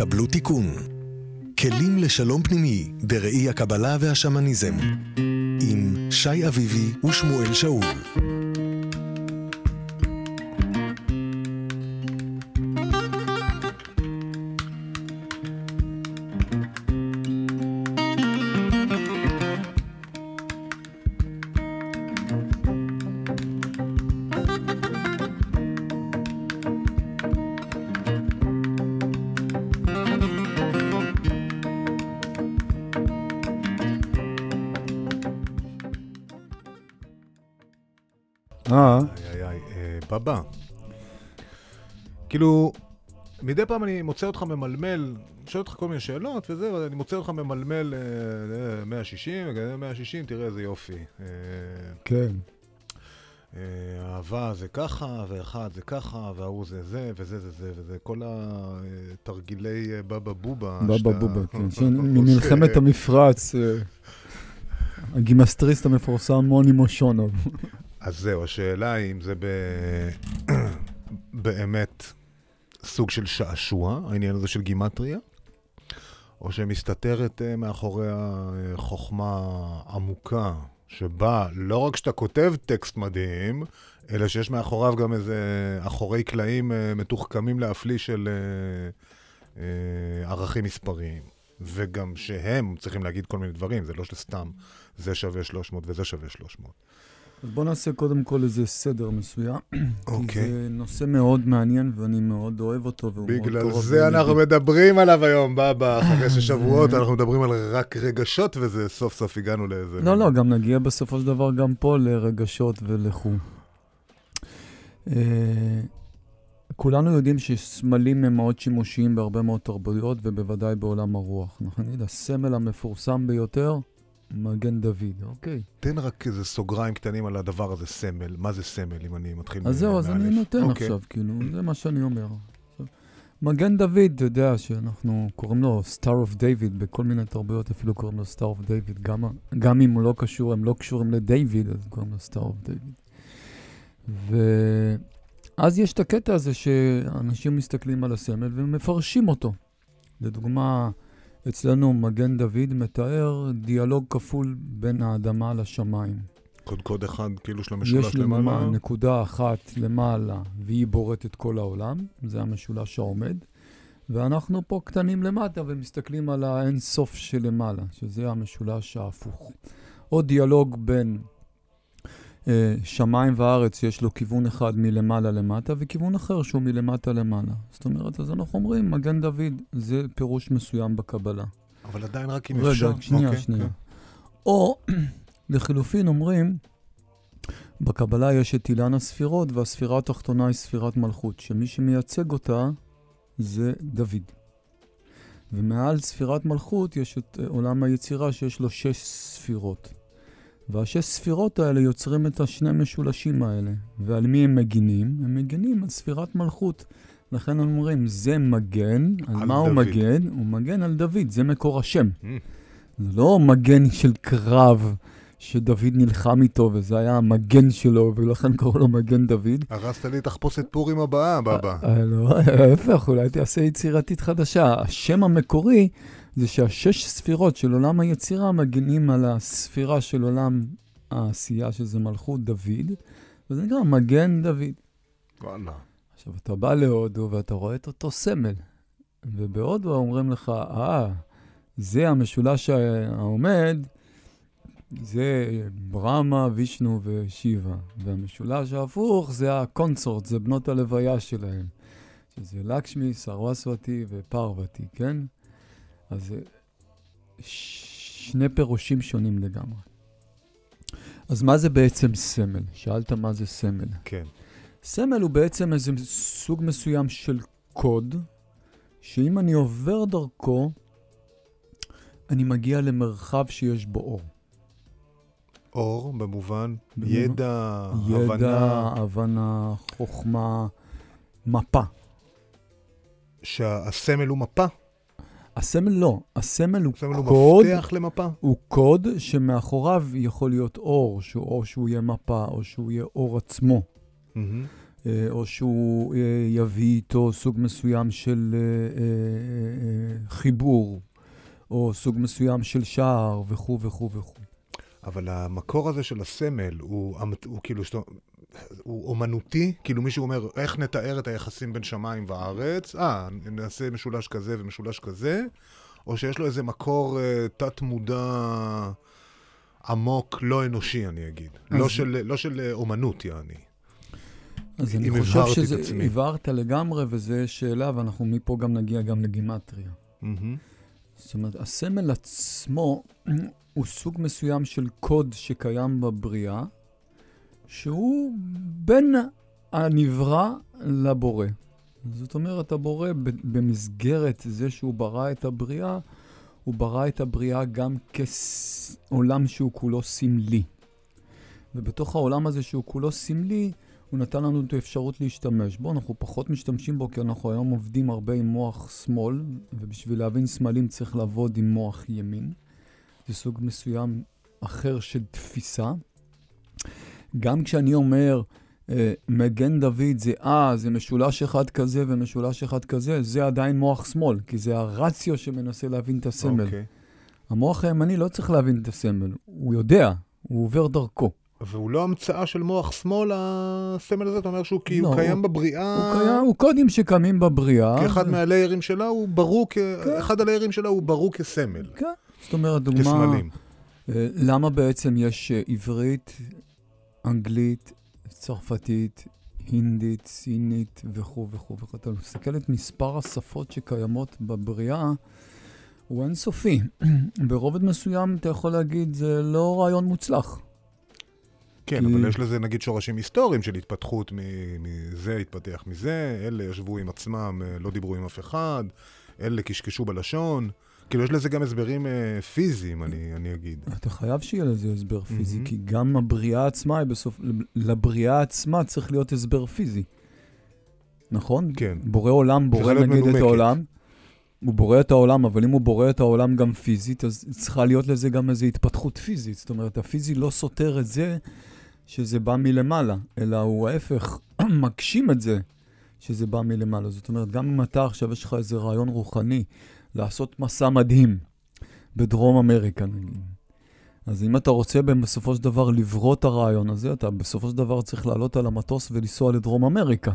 קבלו תיקון. כלים לשלום פנימי בראי הקבלה והשמניזם. עם שי אביבי ושמואל שאול. פעם אני מוצא אותך ממלמל, שואל אותך כל מיני שאלות וזה, ואני מוצא אותך ממלמל אה, אה, 160, וכזה 160, תראה איזה יופי. אה, כן. אה, אהבה זה ככה, ואחד זה ככה, וההוא זה זה, וזה זה זה, וזה כל התרגילי אה, בבא בובה. בבא שאתה בובה, כן. ממלחמת המפרץ, אה, הגימסטריסט המפורסם מוני מושונוב. אז זהו, השאלה היא אם זה ב... באמת סוג של שעשוע, העניין הזה של גימטריה, או שמסתתרת אה, מאחוריה אה, חוכמה עמוקה, שבה לא רק שאתה כותב טקסט מדהים, אלא שיש מאחוריו גם איזה אחורי קלעים אה, מתוחכמים להפליא של אה, אה, ערכים מספריים. וגם שהם צריכים להגיד כל מיני דברים, זה לא שסתם זה שווה 300 וזה שווה 300. אז בוא נעשה קודם כל איזה סדר מסוים. כי אוקיי. זה נושא מאוד מעניין ואני מאוד אוהב אותו. בגלל זה אנחנו. מדברים עליו היום, בבא, אחרי ששבועות אנחנו מדברים על רק רגשות, וזה סוף סוף הגענו לאיזה... לא, לא, גם נגיע בסופו של דבר גם פה לרגשות ולכו. אה, כולנו יודעים שסמלים הם מאוד שימושיים בהרבה מאוד תרבויות, ובוודאי בעולם הרוח. נכון? הסמל המפורסם ביותר, מגן דוד, אוקיי. תן רק איזה סוגריים קטנים על הדבר הזה, סמל. מה זה סמל, אם אני מתחיל אז זהו, אז אני מאלף? נותן אוקיי. עכשיו, כאילו, זה מה שאני אומר. מגן דוד, אתה יודע שאנחנו קוראים לו Star of David, בכל מיני תרבויות אפילו קוראים לו Star of David, גם, גם אם הוא לא קשור, הם לא קשורים לדיוויד, אז קוראים לו Star of David. ואז יש את הקטע הזה שאנשים מסתכלים על הסמל ומפרשים אותו. לדוגמה, אצלנו מגן דוד מתאר דיאלוג כפול בין האדמה לשמיים. קודקוד אחד, כאילו של המשולש יש למעלה למעלה. נקודה אחת למעלה, והיא בורטת כל העולם, זה המשולש העומד, ואנחנו פה קטנים למטה ומסתכלים על האין סוף שלמעלה, שזה המשולש ההפוך. עוד דיאלוג בין שמיים וארץ, יש לו כיוון אחד מלמעלה למטה, וכיוון אחר שהוא מלמטה למעלה. זאת אומרת, אז אנחנו אומרים, מגן דוד, זה פירוש מסוים בקבלה. אבל עדיין רק אם רגע, אפשר. שנייה, אוקיי, שנייה. כן. או לחילופין אומרים, בקבלה יש את אילן הספירות, והספירה התחתונה היא ספירת מלכות, שמי שמייצג אותה זה דוד. ומעל ספירת מלכות יש את אה, עולם היצירה שיש לו שש ספירות. והשש ספירות האלה יוצרים את השני משולשים האלה. ועל מי הם מגינים? הם מגינים על ספירת מלכות. לכן אומרים, זה מגן, על, על מה הוא דוד. מגן? הוא מגן על דוד, זה מקור השם. Mm. זה לא מגן של קרב שדוד נלחם איתו, וזה היה המגן שלו, ולכן קראו לו מגן דוד. הרסת לי תחפושת פורים הבאה, בבא. אה, לא, ההפך, אולי תעשה יצירתית חדשה. השם המקורי זה שהשש ספירות של עולם היצירה מגינים על הספירה של עולם העשייה, שזה מלכות דוד, וזה נקרא מגן דוד. וואלה. עכשיו, אתה בא להודו ואתה רואה את אותו סמל, ובהודו אומרים לך, אה, זה המשולש העומד, זה ברמה, וישנו ושיבה, והמשולש ההפוך זה הקונסורט, זה בנות הלוויה שלהם, שזה לקשמי, סרווסוותי ופרוותי, כן? אז ש- שני פירושים שונים לגמרי. אז מה זה בעצם סמל? שאלת מה זה סמל. כן. סמל הוא בעצם איזה סוג מסוים של קוד, שאם אני עובר דרכו, אני מגיע למרחב שיש בו אור. אור, במובן, ידע, ידע, הבנה, הבנה, חוכמה, מפה. שהסמל הוא מפה, הסמל לא, הסמל הוא הסמל הוא קוד, מפתח למפה. הוא קוד שמאחוריו יכול להיות אור, שהוא, או שהוא יהיה מפה, או שהוא יהיה אור עצמו. אה, או שהוא אה, יביא איתו סוג מסוים של אה, חיבור, או סוג מסוים של שער, וכו' וכו' וכו'. אבל המקור הזה של הסמל הוא, הוא, הוא כאילו, הוא אומנותי? כאילו מישהו אומר, איך נתאר את היחסים בין שמיים וארץ? אה, נעשה משולש כזה ומשולש כזה? או שיש לו איזה מקור uh, תת-מודע עמוק, לא אנושי, אני אגיד. לא של, לא של אומנות, יעני. אז אני חושב שזה, הבהרת לגמרי, וזו שאלה, ואנחנו מפה גם נגיע גם לגימטריה. Mm-hmm. זאת אומרת, הסמל עצמו הוא סוג מסוים של קוד שקיים בבריאה, שהוא בין הנברא לבורא. זאת אומרת, הבורא במסגרת זה שהוא ברא את הבריאה, הוא ברא את הבריאה גם כעולם שהוא כולו סמלי. ובתוך העולם הזה שהוא כולו סמלי, הוא נתן לנו את האפשרות להשתמש בו. אנחנו פחות משתמשים בו כי אנחנו היום עובדים הרבה עם מוח שמאל, ובשביל להבין סמלים צריך לעבוד עם מוח ימין. זה סוג מסוים אחר של תפיסה. גם כשאני אומר, אה, מגן דוד זה אה, זה משולש אחד כזה ומשולש אחד כזה, זה עדיין מוח שמאל, כי זה הרציו שמנסה להבין את הסמל. Okay. אוקיי. המוח הימני לא צריך להבין את הסמל, הוא יודע, הוא עובר דרכו. והוא לא המצאה של מוח שמאל, הסמל הזה? אתה אומר שהוא כי לא, הוא קיים בבריאה... הוא קיים, הוא קודים שקיימים בבריאה. כאחד ו... מהליירים שלה הוא ברור כ... כן. אחד הליירים שלה הוא ברור כסמל. כן, זאת אומרת, דוגמה... כסמלים. אה, למה בעצם יש אה, עברית, אנגלית, צרפתית, הינדית, סינית וכו' וכו' וכו'. אתה מסתכל את מספר השפות שקיימות בבריאה, הוא אינסופי. ברובד מסוים אתה יכול להגיד, זה לא רעיון מוצלח. כן, כי... אבל יש לזה נגיד שורשים היסטוריים של התפתחות מזה התפתח מזה, אלה ישבו עם עצמם, אה, לא דיברו עם אף אחד, אלה קשקשו בלשון. כאילו, יש לזה גם הסברים אה, פיזיים, אני, אני אגיד. אתה חייב שיהיה לזה הסבר פיזי, mm-hmm. כי גם הבריאה עצמה היא בסוף... לבריאה עצמה צריך להיות הסבר פיזי. נכון? כן. בורא עולם בורא נגיד מנומקת. את העולם. הוא בורא את העולם, אבל אם הוא בורא את העולם גם פיזית, אז צריכה להיות לזה גם איזו התפתחות פיזית. זאת אומרת, הפיזי לא סותר את זה שזה בא מלמעלה, אלא הוא ההפך, מגשים את זה שזה בא מלמעלה. זאת אומרת, גם אם אתה עכשיו יש לך איזה רעיון רוחני לעשות מסע מדהים בדרום אמריקה, נגיד. אז אם אתה רוצה בסופו של דבר לברוא את הרעיון הזה, אתה בסופו של דבר צריך לעלות על המטוס ולנסוע לדרום אמריקה.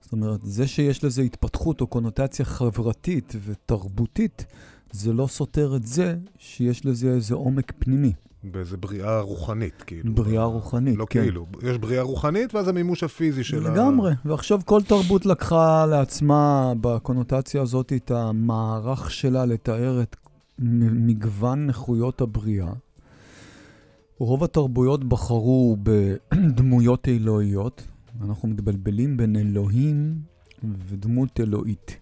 זאת אומרת, זה שיש לזה התפתחות או קונוטציה חברתית ותרבותית, זה לא סותר את זה שיש לזה איזה עומק פנימי. באיזה בריאה רוחנית, כאילו. בריאה רוחנית, לא כן. כאילו, יש בריאה רוחנית ואז המימוש הפיזי של ה... לגמרי, ועכשיו כל תרבות לקחה לעצמה בקונוטציה הזאת את המערך שלה לתאר את מגוון נכויות הבריאה. רוב התרבויות בחרו בדמויות אלוהיות, אנחנו מתבלבלים בין אלוהים ודמות אלוהית.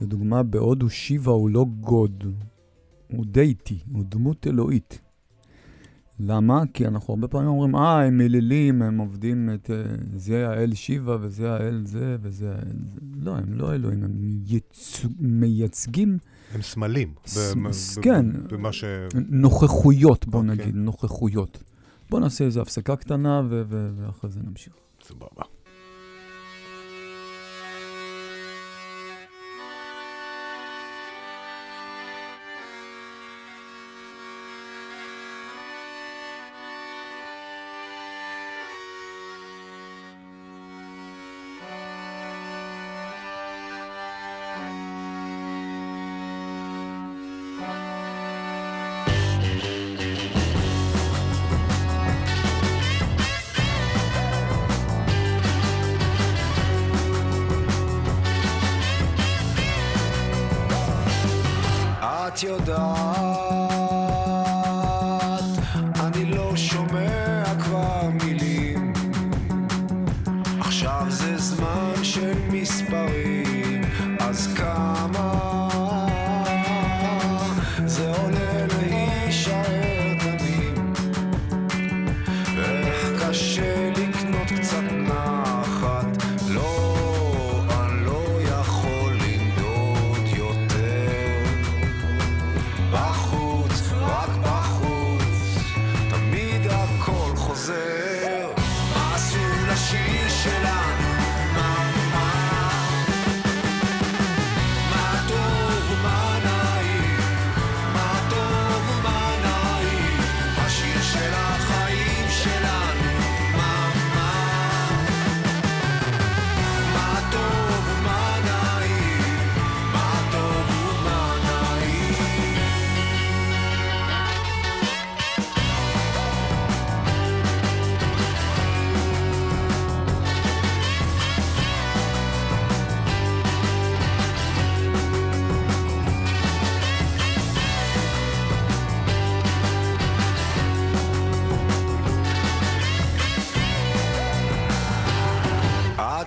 לדוגמה, בהודו שיבה הוא לא גוד, הוא דייטי, הוא דמות אלוהית. למה? כי אנחנו הרבה פעמים אומרים, אה, הם אלילים, הם עובדים את... אה, זה האל שיבה וזה האל זה וזה האל זה. לא, הם לא אלוהים, הם יצ... מייצגים... הם סמלים. ס... כן. במה ש... נוכחויות, בוא okay. אוקיי. נגיד, נוכחויות. בוא נעשה איזו הפסקה קטנה ו... ו... ואחרי זה נמשיך. סבבה.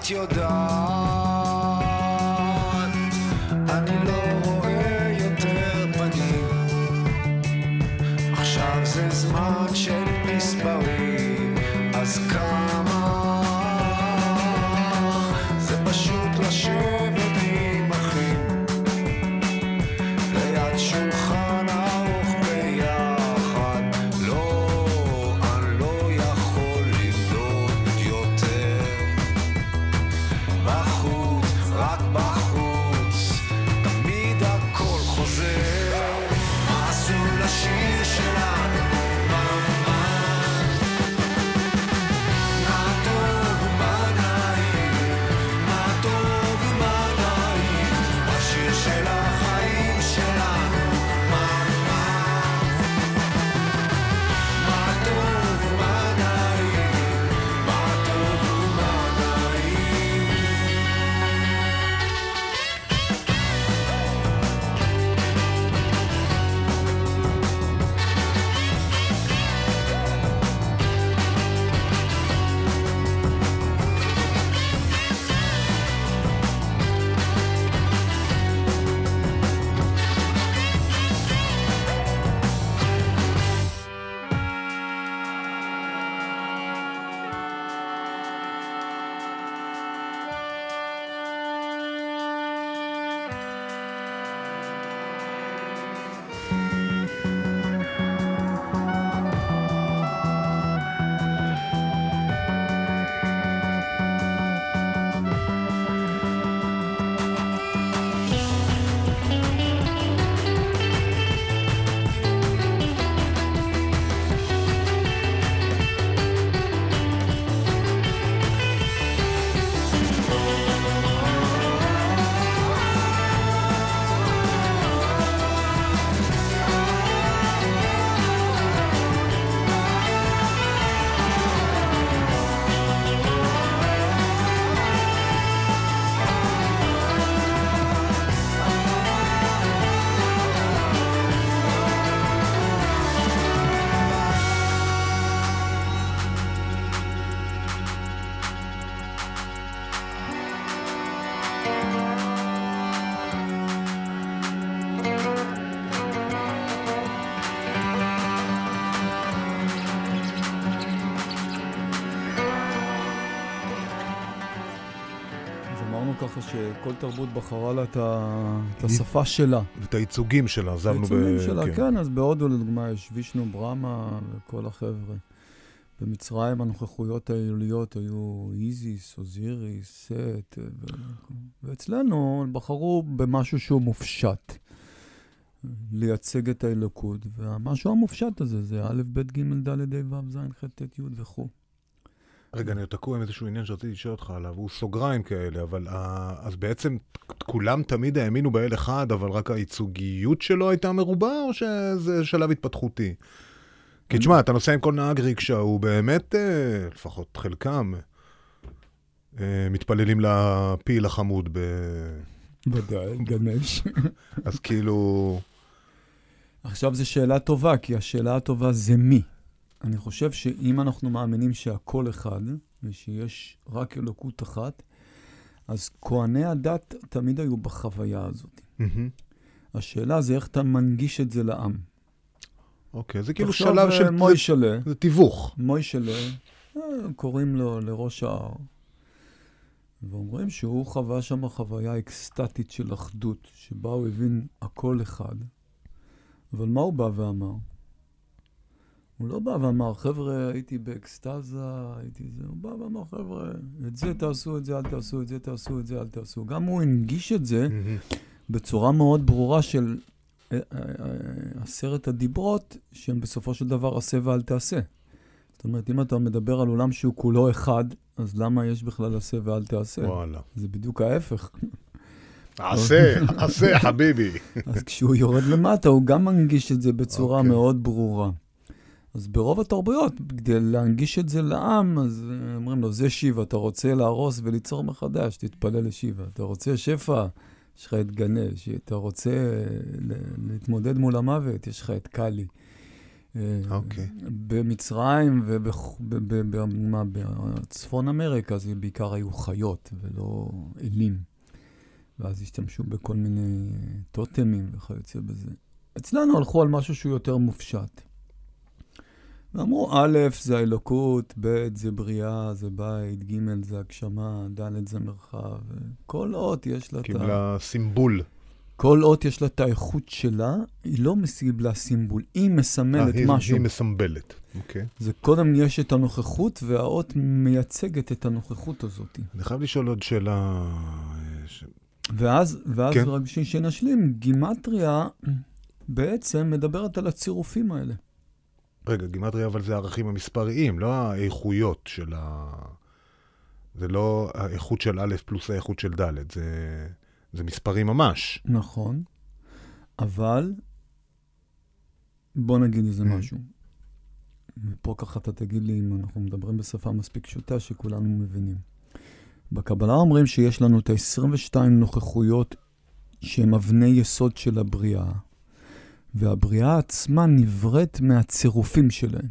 את יודעת, ככה שכל תרבות בחרה לה את ה- את השפה שלה. ואת הייצוגים שלה, עזבנו ב... העיצומים שלה, כן, אז בהודו לדוגמה יש וישנו ברמה וכל החבר'ה. במצרים הנוכחויות האלוליות היו איזיס, אוזיריס, סט, ו... ואצלנו בחרו במשהו שהוא מופשט. לייצג את האלוקות, והמשהו המופשט הזה זה א', ב', ג', ד', ה', ו', ז', ח', ט', י' וכו'. רגע, אני תקוע עם איזשהו עניין שרציתי לשאול אותך עליו, הוא סוגריים כאלה, אבל אה, אז בעצם כולם תמיד האמינו באל אחד, אבל רק הייצוגיות שלו הייתה מרובה, או שזה שלב התפתחותי? כי תשמע, אתה נוסע עם כל נהג ריקשה, הוא באמת, אה, לפחות חלקם, אה, מתפללים לפיל החמוד ב... ודאי, גנש. אז כאילו... עכשיו זו שאלה טובה, כי השאלה הטובה זה מי. אני חושב שאם אנחנו מאמינים שהכל אחד, ושיש רק אלוקות אחת, אז כהני הדת תמיד היו בחוויה הזאת. מהמם. השאלה זה איך אתה מנגיש את זה לעם. אוקיי, זה כאילו תחשוב, שלב אה, של... מוישלה, זה תיווך. מוישלה, אה, קוראים לו לראש ההר, ואומרים שהוא חווה שם חוויה אקסטטית של אחדות, שבה הוא הבין הכל אחד. אבל מה הוא בא ואמר? הוא לא בא ואמר, חבר'ה, הייתי באקסטזה, הייתי זה, הוא בא ואמר, חבר'ה, את זה תעשו, את זה אל תעשו, את זה תעשו, את זה אל תעשו. גם הוא הנגיש את זה מהמם. בצורה מאוד ברורה של אה, אה, אה, עשרת הדיברות, שהם בסופו של דבר עשה ואל תעשה. זאת אומרת, אם אתה מדבר על עולם שהוא כולו אחד, אז למה יש בכלל עשה ואל תעשה? וואלה. זה בדיוק ההפך. עשה, עשה, חביבי. אז כשהוא יורד למטה, הוא גם מנגיש את זה בצורה אוקיי. מאוד ברורה. אז ברוב התרבויות, כדי להנגיש את זה לעם, אז אה, אומרים לו, זה שיבה, אתה רוצה להרוס וליצור מחדש, תתפלל לשיבה. אתה רוצה שפע, יש לך את גנש. אתה רוצה אה, להתמודד מול המוות, יש לך את קאלי. אה, אוקיי. במצרים ובצפון אמריקה זה בעיקר היו חיות ולא אלים. ואז השתמשו בכל מיני טוטמים וכיוצא בזה. אצלנו הלכו על משהו שהוא יותר מופשט. ואמרו, א', זה האלוקות, ב', זה בריאה, זה בית, ג', זה הגשמה, ד', זה מרחב. כל אות יש לה את ה... קיבלה סימבול. כל אות יש לה את האיכות שלה, היא לא קיבלה סימבול, היא מסמלת אה, היא- משהו. היא מסמבלת. אוקיי. זה קודם יש את הנוכחות, והאות מייצגת את הנוכחות הזאת. אני חייב לשאול עוד שאלה. אה, ש- ואז, ואז כן. רק בשביל שנשלים, גימטריה בעצם מדברת על הצירופים האלה. רגע, גימטריה, אבל זה הערכים המספריים, לא האיכויות של ה... זה לא האיכות של א' פלוס האיכות של ד', זה, זה מספרים ממש. נכון, אבל בוא נגיד איזה Mm. משהו. ופה ככה אתה תגיד לי אם אנחנו מדברים בשפה מספיק פשוטה שכולנו מבינים. בקבלה אומרים שיש לנו את ה-22 נוכחויות שהן אבני יסוד של הבריאה, והבריאה עצמה נבראת מהצירופים שלהם.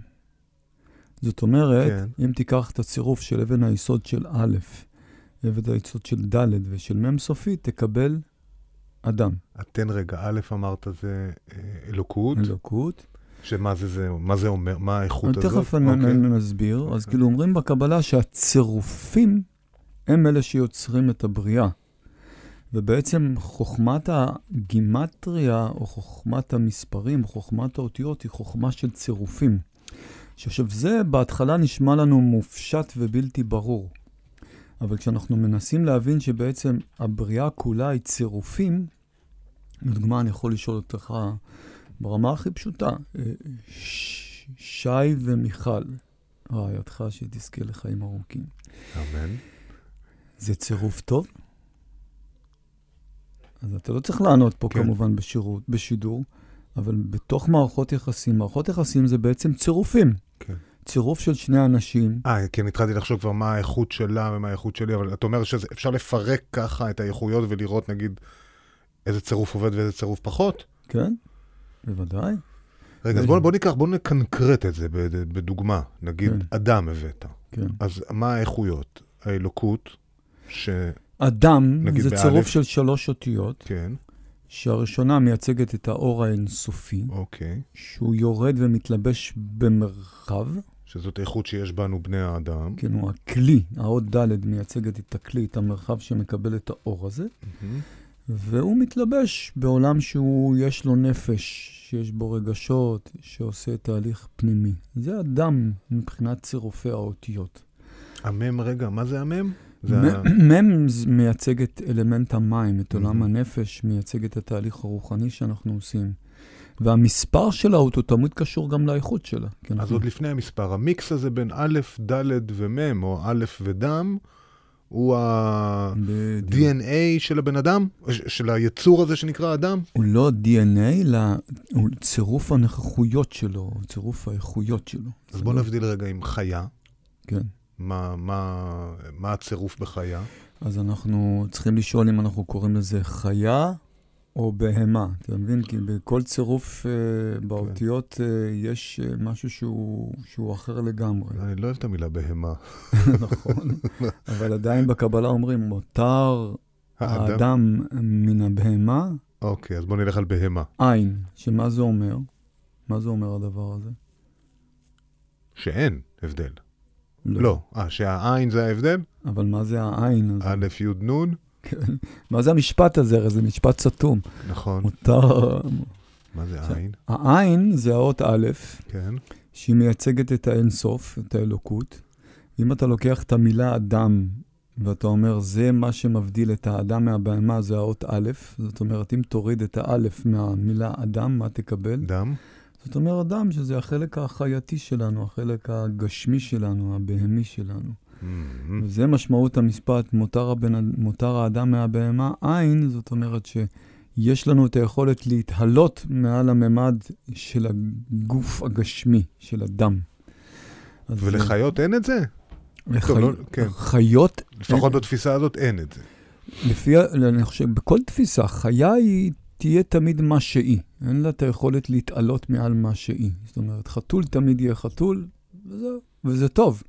זאת אומרת, כן. אם תיקח את הצירוף של אבן היסוד של א', אבן היסוד של ד' ושל מ' סופית, תקבל אדם. תן רגע, א' אמרת זה אה, אלוקות, אלוקות. שמה זה, זה, מה זה אומר, מה האיכות הזאת? תכף אני אוקיי. נסביר. אז אוקיי. כאילו אומרים בקבלה שהצירופים הם אלה שיוצרים את הבריאה. ובעצם חוכמת הגימטריה, או חוכמת המספרים, או חוכמת האותיות, היא חוכמה של צירופים. שעכשיו, זה בהתחלה נשמע לנו מופשט ובלתי ברור. אבל כשאנחנו מנסים להבין שבעצם הבריאה כולה היא צירופים, לדוגמה, אני יכול לשאול אותך ברמה הכי פשוטה, אה, ש- שי ומיכל, רעייתך שתזכה לחיים ארוכים, אמן. זה צירוף טוב? אז אתה לא צריך לענות פה כן. כמובן בשירות, בשידור, אבל בתוך מערכות יחסים, מערכות יחסים זה בעצם צירופים. כן. צירוף של שני אנשים, אה, כן, התחלתי לחשוב כבר מה האיכות שלה ומה האיכות שלי, אבל אתה אומר שאפשר לפרק ככה את האיכויות ולראות, נגיד, איזה צירוף עובד ואיזה צירוף פחות? כן? בוודאי. רגע, אז בוא, בוא ניקח, בוא נקנקרט את זה בד- בדוגמה. נגיד, כן. אדם הבאת. כן. אז מה האיכויות? האלוקות, שכן, אדם זה באלף. צירוף של שלוש אותיות, כן, שהראשונה מייצגת את האור האינסופי, אוקיי. שהוא יורד ומתלבש במרחב, שזאת איכות שיש בנו בני האדם. כן, הוא הכלי, האות ד' מייצגת את הכלי, את המרחב שמקבל את האור הזה, מהמם. והוא מתלבש בעולם שהוא, יש לו נפש, שיש בו רגשות, שעושה תהליך פנימי. זה אדם מבחינת צירופי האותיות. המם, רגע, מה זה המם? מ- מייצג את אלמנט המים, את עולם. הנפש, מייצג את התהליך הרוחני שאנחנו עושים. והמספר שלה הוא תמיד קשור גם לאיכות שלה. כי אז אנחנו- עוד לפני המספר, המיקס הזה בין א', ד' ומ', או א' ודם, הוא. ה-DNA של הבן אדם? של היצור הזה שנקרא אדם? הוא לא DNA, אלא הוא צירוף הנכחויות שלו, צירוף האיכויות שלו. אז בוא לא- נבדיל רגע עם חיה. כן. מה, מה, מה הצירוף בחיה? אז אנחנו צריכים לשאול אם אנחנו קוראים לזה חיה או בהמה. אתה מבין? כי בכל צירוף אה, באותיות אה, יש אה, משהו שהוא, שהוא אחר לגמרי. אני לא אוהב את המילה בהמה. נכון. אבל עדיין בקבלה אומרים, מותר האדם? האדם מן הבהמה, אוקיי, אז בוא נלך על בהמה. עין. שמה זה אומר? מה זה אומר הדבר הזה? שאין הבדל. לא. אה, שהעין זה ההבדל? אבל מה זה העין? א', י', נ'? כן. מה זה המשפט הזה? הרי זה משפט סתום. נכון. מותר... מה זה עין? העין זה האות א', כן. שהיא מייצגת את האינסוף, את האלוקות. אם אתה לוקח את המילה אדם, ואתה אומר, זה מה שמבדיל את האדם מהבהמה, זה האות א', זאת אומרת, אם תוריד את האלף מהמילה אדם, מה תקבל? דם? זאת אומרת, אדם, שזה החלק החייתי שלנו, החלק הגשמי שלנו, הבהמי שלנו. וזה משמעות המשפט, מותר, הבן, מותר האדם מהבהמה, עין, זאת אומרת שיש לנו את היכולת להתהלות מעל הממד של הגוף הגשמי, של הדם. זה- ולחיות אין את זה? טוב, לא- כן. חיות, לפחות בתפיסה הזאת אין את זה. לפי, אני חושב, בכל תפיסה, חיה היא תהיה תמיד מה שהיא. אין לה את היכולת להתעלות מעל מה שהיא. זאת אומרת, חתול תמיד יהיה חתול, וזהו, וזה טוב.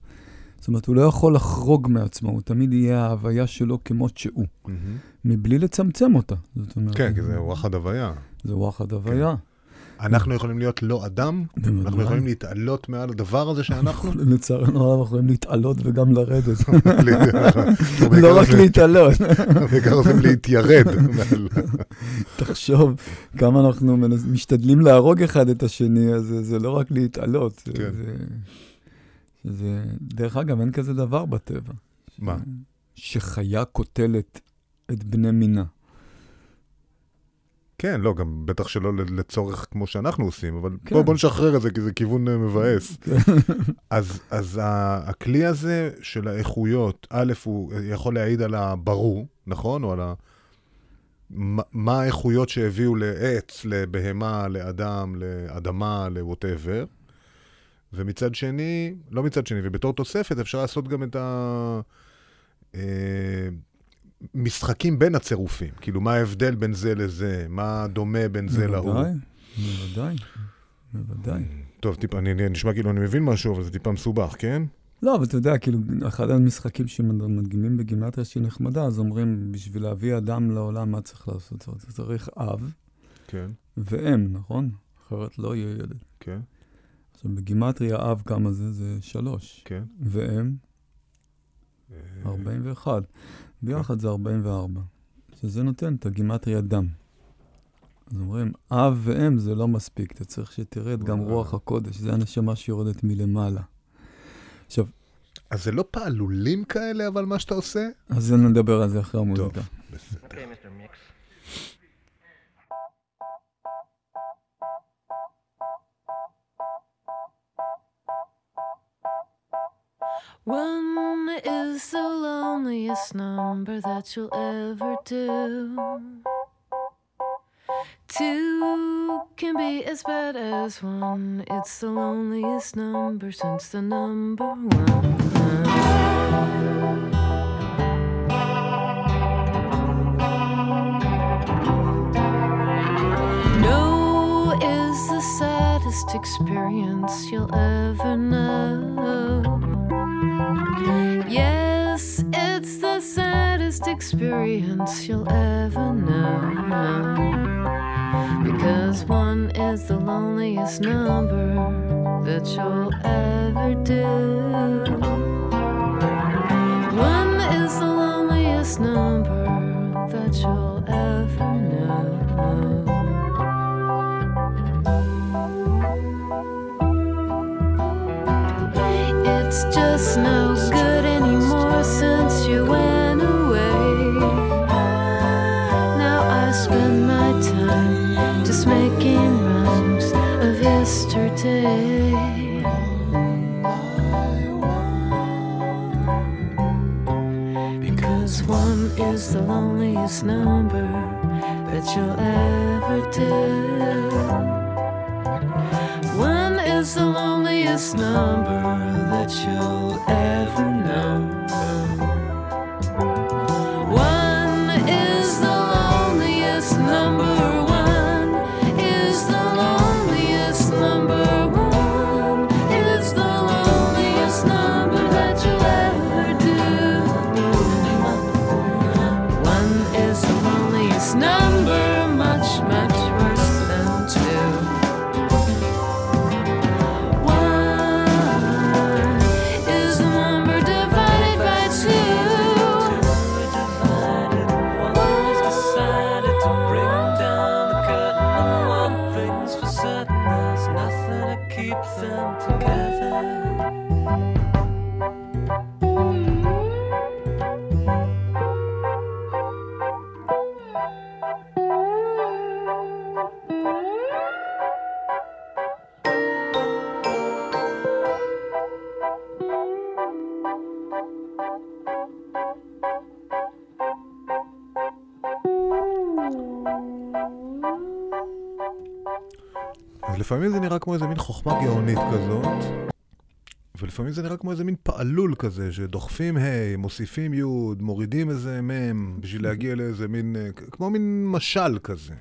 זאת אומרת, הוא לא יכול לחרוג מעצמו, הוא תמיד יהיה ההוויה שלו כמות שהוא, מהמם. מבלי לצמצם אותה. זאת אומרת, כן, כי זה וואחד הוויה. זה וואחד הוויה. אנחנו יכולים להיות לא אדם, אנחנו. יכולים להתעלות מעל הדבר הזה שאנחנו. לצערנו הרב, אנחנו יכולים להתעלות וגם לרדת. לא רק להתעלות. בעיקר רוצים להתיירד. תחשוב כמה אנחנו משתדלים להרוג אחד את השני, אז זה, לא רק להתעלות. זה, כן. זה, דרך אגב, אין כזה דבר בטבע. מה? שחיה קוטלת את בני מינה. כן, לא, גם בטח שלא לצורך כמו שאנחנו עושים, אבל כן. בוא, בוא נשחרר את זה, כי זה כיוון אה, מבאס. אז, אז ה- הכלי הזה של האיכויות, א', הוא יכול להעיד על הברור, נכון? או על ה... מה- מה האיכויות שהביאו לעץ, לבהמה, לאדם, לאדמה, לווטאבר. ומצד שני, לא מצד שני, ובתור תוספת אפשר לעשות גם את ה... אה, משחקים בין הצירופים. כאילו, מה ההבדל בין זה לזה? מה דומה בין זה להוא? בוודאי, בוודאי, בוודאי. טוב, טיפה, אני, אני נשמע כאילו אני מבין משהו, אבל זה טיפה מסובך, כן? לא, אבל אתה יודע, כאילו, אחד המשחקים שמדגימים בגימטריה שהיא נחמדה, אז אומרים, בשביל להביא אדם לעולם, מה צריך לעשות? זאת אומרת, צריך אב כן, ואם, נכון? אחרת לא יהיה ילד. כן, עכשיו, בגימטריה אב כמה זה? זה שלוש. כן. ואם, אה, 41. ביחד זה 44. שזה נותן את הגימטריה דם. אז אומרים, אב ואם זה לא מספיק, אתה צריך שתרד גם. רוח הקודש, זה הנשמה שיורדת מלמעלה. עכשיו, אז זה לא פעלולים כאלה, אבל מה שאתה עושה? אז נדבר על זה אחרי המוזיקה. בסדר. One is the loneliest number that you'll ever do. Two can be as bad as one. It's the loneliest number since the number one. No is the saddest experience you'll ever know. Yes, it's the saddest experience you'll ever know. Because one is the loneliest number that you'll ever do. One is the loneliest number the loneliest number that you'll ever do. One is the loneliest number that you'll ever לפעמים זה נראה כמו איזה מין חוכמה גאונית כזאת, ולפעמים זה נראה כמו איזה מין פעלול כזה, שדוחפים ה', מוסיפים י', מורידים איזה מ', בשביל להגיע לאיזה מין, אה, כמו מין משל כזה.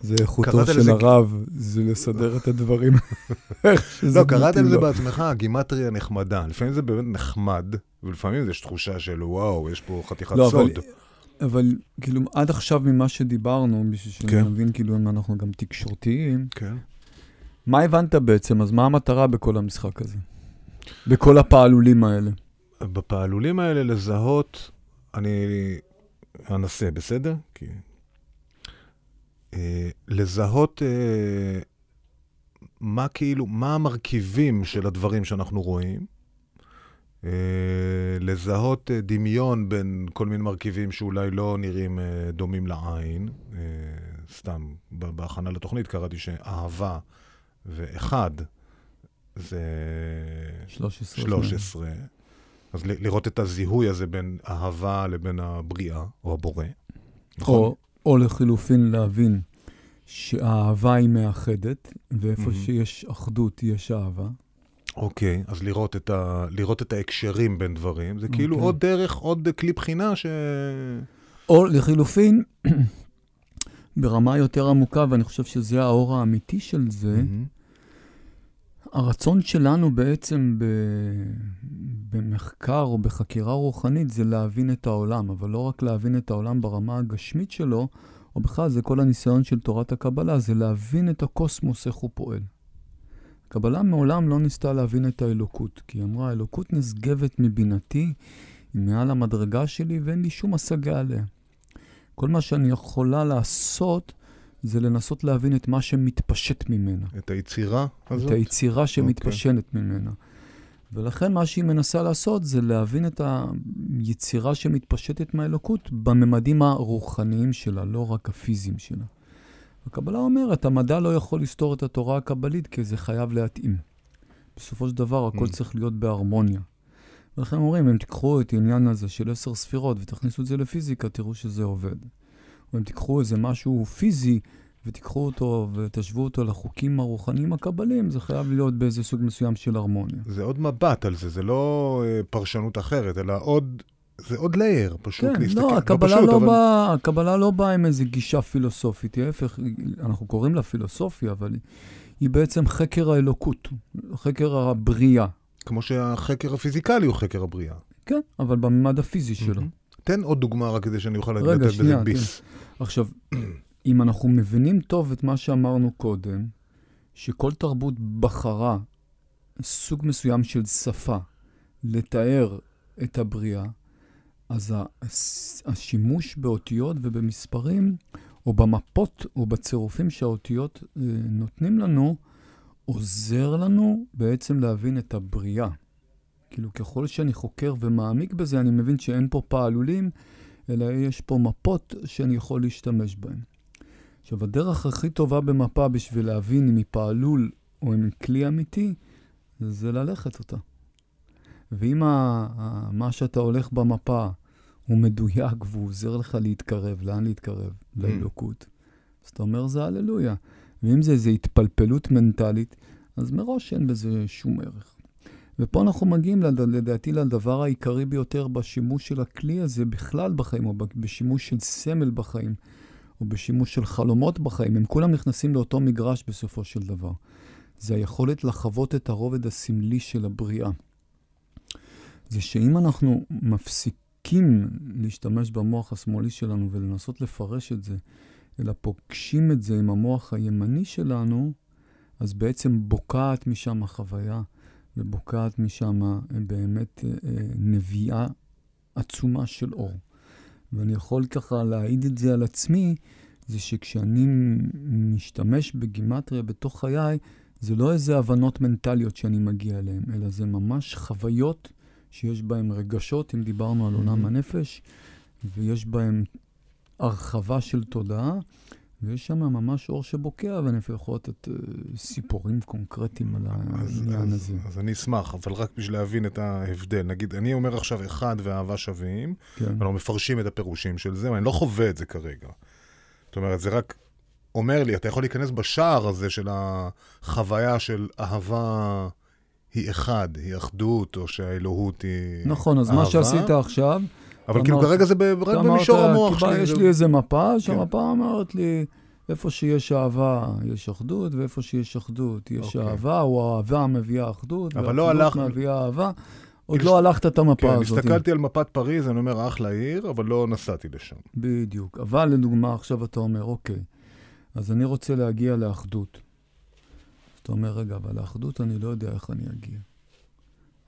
זה איכותו של לזה- הרב, זה לסדר את הדברים. לא, קראת מתאים על זה לו. בעצמך, גימטריה נחמדה. לפעמים זה באמת נחמד, ולפעמים יש תחושה של וואו, יש פה חתיכת לא, אבל, סוד. אבל כאילו, עד עכשיו ממה שדיברנו, בשביל כן. שנבין כאילו אם אנחנו גם תקשורתיים, כן. מה הבנת בעצם? אז מה המטרה בכל המשחק הזה? בכל הפעלולים האלה. בפעלולים האלה לזהות, אני אנסה, בסדר? כי... אה, לזהות אה, מה כאילו, מה המרכיבים של הדברים שאנחנו רואים. אה, לזהות דמיון בין כל מיני מרכיבים שאולי לא נראים דומים לעין. סתם, בהכנה לתוכנית קראתי שאהבה ואחד זה 13. 13. אז ל- לראות את הזיהוי הזה בין אהבה לבין הבריאה, או הבורא. נכון? או, או לחילופין להבין שהאהבה היא מאחדת, ואיפה מהמם. שיש אחדות יש אהבה. אוקיי, אז לראות את, ה... לראות את ההקשרים בין דברים, זה כאילו אוקיי. עוד דרך, עוד כלי בחינה ש... או לחילופין, ברמה יותר עמוקה, ואני חושב שזה האור האמיתי של זה, מהמם. הרצון שלנו בעצם ב... במחקר או בחקירה רוחנית זה להבין את העולם, אבל לא רק להבין את העולם ברמה הגשמית שלו, או בכלל זה כל הניסיון של תורת הקבלה, זה להבין את הקוסמוס, איך הוא פועל. הקבלה מעולם לא ניסתה להבין את האלוקות, כי היא אמרה, האלוקות נשגבת מבינתי, היא מעל המדרגה שלי ואין לי שום השגה עליה. כל מה שאני יכולה לעשות זה לנסות להבין את מה שמתפשט ממנה. את היצירה הזאת? את היצירה שמתפשטת ממנה. ולכן מה שהיא מנסה לעשות זה להבין את היצירה שמתפשטת מהאלוקות בממדים הרוחניים שלה, לא רק הפיזיים שלה. הקבלה אומרת, המדע לא יכול לסתור את התורה הקבלית כי זה חייב להתאים. בסופו של דבר הכל Mm. צריך להיות בהרמוניה. ולכן אומרים, אם תיקחו את העניין הזה של עשר ספירות ותכניסו את זה לפיזיקה, תראו שזה עובד. אם תיקחו איזה משהו פיזי ותיקחו אותו ותשוו אותו לחוקים הרוחניים הקבליים, זה חייב להיות באיזה סוג מסוים של הרמוניה. זה עוד מבט על זה, זה לא אה, פרשנות אחרת, אלא עוד, זה עוד לייר, פשוט כן, להסתכל. לא, הקבלה פשוט, לא, אבל- באה, הקבלה לא באה עם איזו גישה פילוסופית, ההפך, אנחנו קוראים לה פילוסופיה, אבל היא, היא בעצם חקר האלוקות, חקר הבריאה. כמו שהחקר הפיזיקלי הוא חקר הבריאה. כן, אבל בממד הפיזי שלו. מהמם. תן עוד דוגמה רק כדי שאני אוכל רגע, לתת בזה ביס. עכשיו, אם אנחנו מבינים טוב את מה שאמרנו קודם, שכל תרבות בחרה סוג מסוים של שפה לתאר את הבריאה, אז השימוש באותיות ובמספרים, או במפות או בצירופים שהאותיות אה, נותנים לנו, עוזר לנו בעצם להבין את הבריאה. כאילו, ככל שאני חוקר ומעמיק בזה, אני מבין שאין פה פעלולים, אלא יש פה מפות שאני יכול להשתמש בהן. עכשיו, הדרך הכי טובה במפה בשביל להבין אם היא פעלול או אם היא כלי אמיתי, זה ללכת אותה. ואם ה- מה שאתה הולך במפה הוא מדויק והוא עוזר לך להתקרב, לאן להתקרב? לאלוקות. אז אתה אומר, זה הללויה. ואם זה איזו התפלפלות מנטלית, אז מראש אין בזה שום ערך. ופה אנחנו מגיעים, לד- לדעתי, לדבר העיקרי ביותר בשימוש של הכלי הזה בכלל בחיים, או בשימוש של סמל בחיים, או בשימוש של חלומות בחיים. הם כולם נכנסים לאותו מגרש בסופו של דבר. זה היכולת לחוות את הרובד הסמלי של הבריאה. זה שאם אנחנו מפסיקים להשתמש במוח השמאלי שלנו ולנסות לפרש את זה, אלא פוגשים את זה עם המוח הימני שלנו, אז בעצם בוקעת משם החוויה, ובוקעת משם אה, באמת אה, אה, נביאה עצומה של אור. ואני יכול ככה להעיד את זה על עצמי, זה שכשאני משתמש בגימטריה בתוך חיי, זה לא איזה הבנות מנטליות שאני מגיע אליהן, אלא זה ממש חוויות שיש בהן רגשות, אם דיברנו על עולם. הנפש, ויש בהן הרחבה של תודעה, ויש שם ממש אור שבוקע, ואני אפילו יכול לתת אה, סיפורים קונקרטיים על העניין אז, הזה. אז אני אשמח, אבל רק בשביל להבין את ההבדל. נגיד, אני אומר עכשיו אחד ואהבה שווים, כן. אנחנו מפרשים את הפירושים של זה, ואני לא חווה את זה כרגע. זאת אומרת, זה רק אומר לי, אתה יכול להיכנס בשער הזה של החוויה של אהבה היא אחד, היא אחדות, או שהאלוהות היא נכון, אז מה אהבה. שעשית עכשיו, אבל כאילו כרגע זה רק במישור המוח שלי. יש לי איזה מפה, כן. שהמפה אומרת לי, איפה שיש אהבה, יש אחדות, ואיפה שיש אחדות, יש אוקיי. אהבה, או אהבה מביאה אחדות, לא והאחדות הלך- מביאה אהבה. עוד לא הלכת את המפה כן, הזאת. הסתכלתי על מפת פריז, אני אומר, אחלה עיר, אבל לא נסעתי לשם. בדיוק. אבל לדוגמה, עכשיו אתה אומר, אוקיי, אז אני רוצה להגיע לאחדות. אתה אומר, רגע, אבל לאחדות אני לא יודע איך אני אגיע.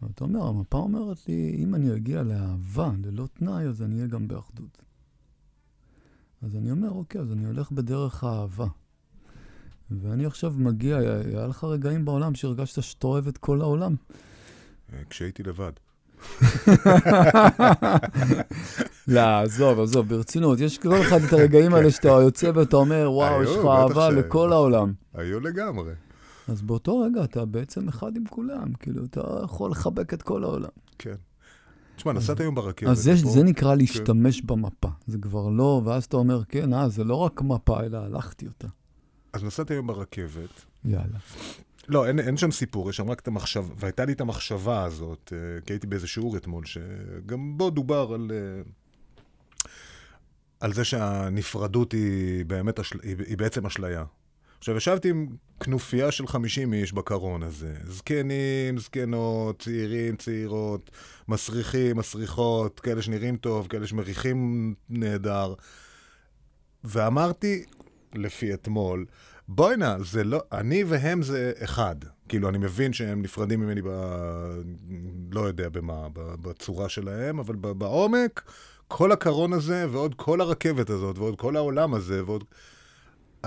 אבל אתה אומר, המפה אומרת לי, אם אני אגיע לאהבה, ללא תנאי, אז אני אהיה גם באחדות. אז אני אומר, אוקיי, אז אני הולך בדרך האהבה. ואני עכשיו מגיע, היה לך רגעים בעולם שהרגשת שאתה אוהב את כל העולם. כשהייתי לבד. לא, עזוב, עזוב, ברצינות. יש כל אחד את הרגעים האלה שאתה יוצא ואתה אומר, וואו, יש לך אהבה לכל העולם. היו לגמרי. אז באותו רגע אתה בעצם אחד עם כולם, כאילו, אתה יכול לחבק את כל העולם. כן. תשמע, נסעת היום ברכבת. אז זה, פה. זה נקרא להשתמש במפה. זה כבר לא, ואז אתה אומר, כן, אה, זה לא רק מפה, אלא הלכתי אותה. אז נסעתי היום ברכבת. יאללה. לא, אין, אין שם סיפור, יש שם רק את המחשבה, והייתה לי את המחשבה הזאת, אה, כי הייתי באיזה שיעור אתמול, שגם בו דובר על, אה, על זה שהנפרדות היא באמת, היא, היא בעצם אשליה. עכשיו, ישבתי עם כנופיה של 50 איש בקרון הזה. זקנים, זקנות, צעירים, צעירות, מסריחים, מסריחות, כאלה שנראים טוב, כאלה שמריחים נהדר. ואמרתי, לפי אתמול, בוא'נה, זה לא, אני והם זה אחד. כאילו, אני מבין שהם נפרדים ממני ב... לא יודע במה, בצורה שלהם, אבל בעומק, כל הקרון הזה, ועוד כל הרכבת הזאת, ועוד כל העולם הזה, ועוד...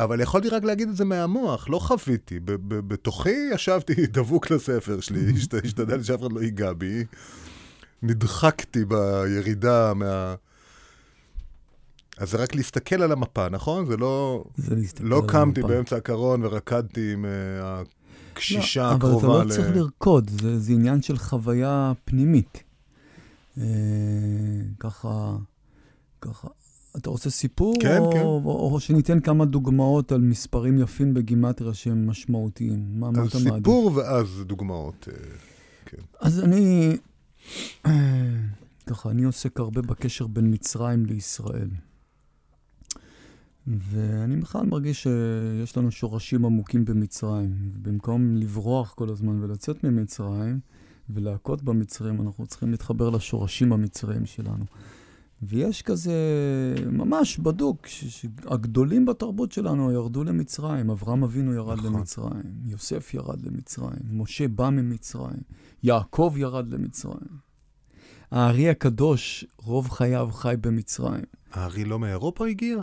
אבל יכולתי רק להגיד את זה מהמוח, לא חוויתי. ב- ב- בתוכי ישבתי דבוק לספר שלי, השת- השתדלתי שאף אחד לא ייגע בי. נדחקתי בירידה מה... אז זה רק להסתכל על המפה, נכון? זה לא... זה להסתכל לא על קמתי המפה. באמצע הקרון ורקדתי עם אה, הקשישה לא, אבל אתה הקרובה לא צריך לרקוד, זה, זה עניין של חוויה פנימית. אה, ככה, ככה. אתה רוצה סיפור? כן, או, כן. או, או שניתן כמה דוגמאות על מספרים יפים בגימטריה שהם משמעותיים? מה, מה אז אתה מעדיף? סיפור ואז דוגמאות. אה, אז אני, ככה, אני עוסק הרבה בקשר בין מצרים לישראל. ואני בכלל מרגיש שיש לנו שורשים עמוקים במצרים. במקום לברוח כל הזמן ולצאת ממצרים ולהכות במצרים, אנחנו צריכים להתחבר לשורשים המצריים שלנו. ויש כזה, ממש בדוק, שהגדולים בתרבות שלנו ירדו למצרים. אברהם אבינו ירד נכון. למצרים, יוסף ירד למצרים, משה בא ממצרים, יעקב ירד למצרים. הארי הקדוש, רוב חייו חי במצרים. הארי לא מאירופה הגיע?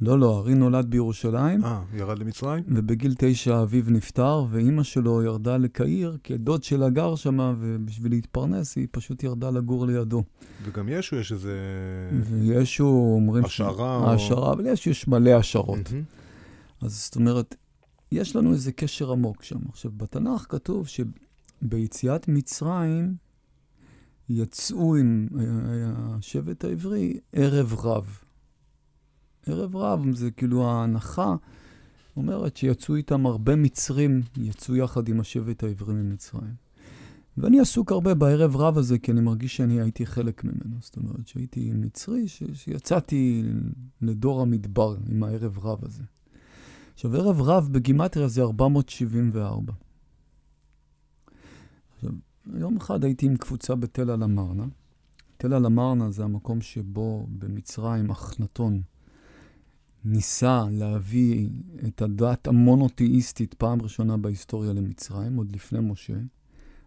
לא, לא, הארי נולד בירושלים, אה, ירד למצרים? ובגיל תשע אביו נפטר, ואימא שלו ירדה לקהיר, כי הדוד שלה גר שמה, ובשביל להתפרנס היא פשוט ירדה לגור לידו. וגם ישו יש איזה... וישו אומרים... ש- השערה או- השערה, אבל יש, יש מלא השערות. מהמם. אז זאת אומרת, יש לנו איזה קשר עמוק שם. עכשיו, בתנ"ך כתוב שביציאת מצרים יצאו עם אה, השבט העברי ערב רב. ערב רב זה כאילו ההנחה אומרת שיצאו איתם הרבה מצרים, יצאו יחד עם השבט העברי ממצרים. ואני עסוק הרבה בערב רב הזה, כי אני מרגיש שאני הייתי חלק ממנו. זאת אומרת, שהייתי מצרי, ש- שיצאתי לדור המדבר עם הערב רב הזה. עכשיו, ערב רב בגימטריה זה 474. עכשיו, יום אחד הייתי עם קבוצה בתל אל-אמרנה. תל אל-אמרנה זה המקום שבו במצרים אחנתון ניסה להביא את הדת המונותאיסטית פעם ראשונה בהיסטוריה למצרים, עוד לפני משה.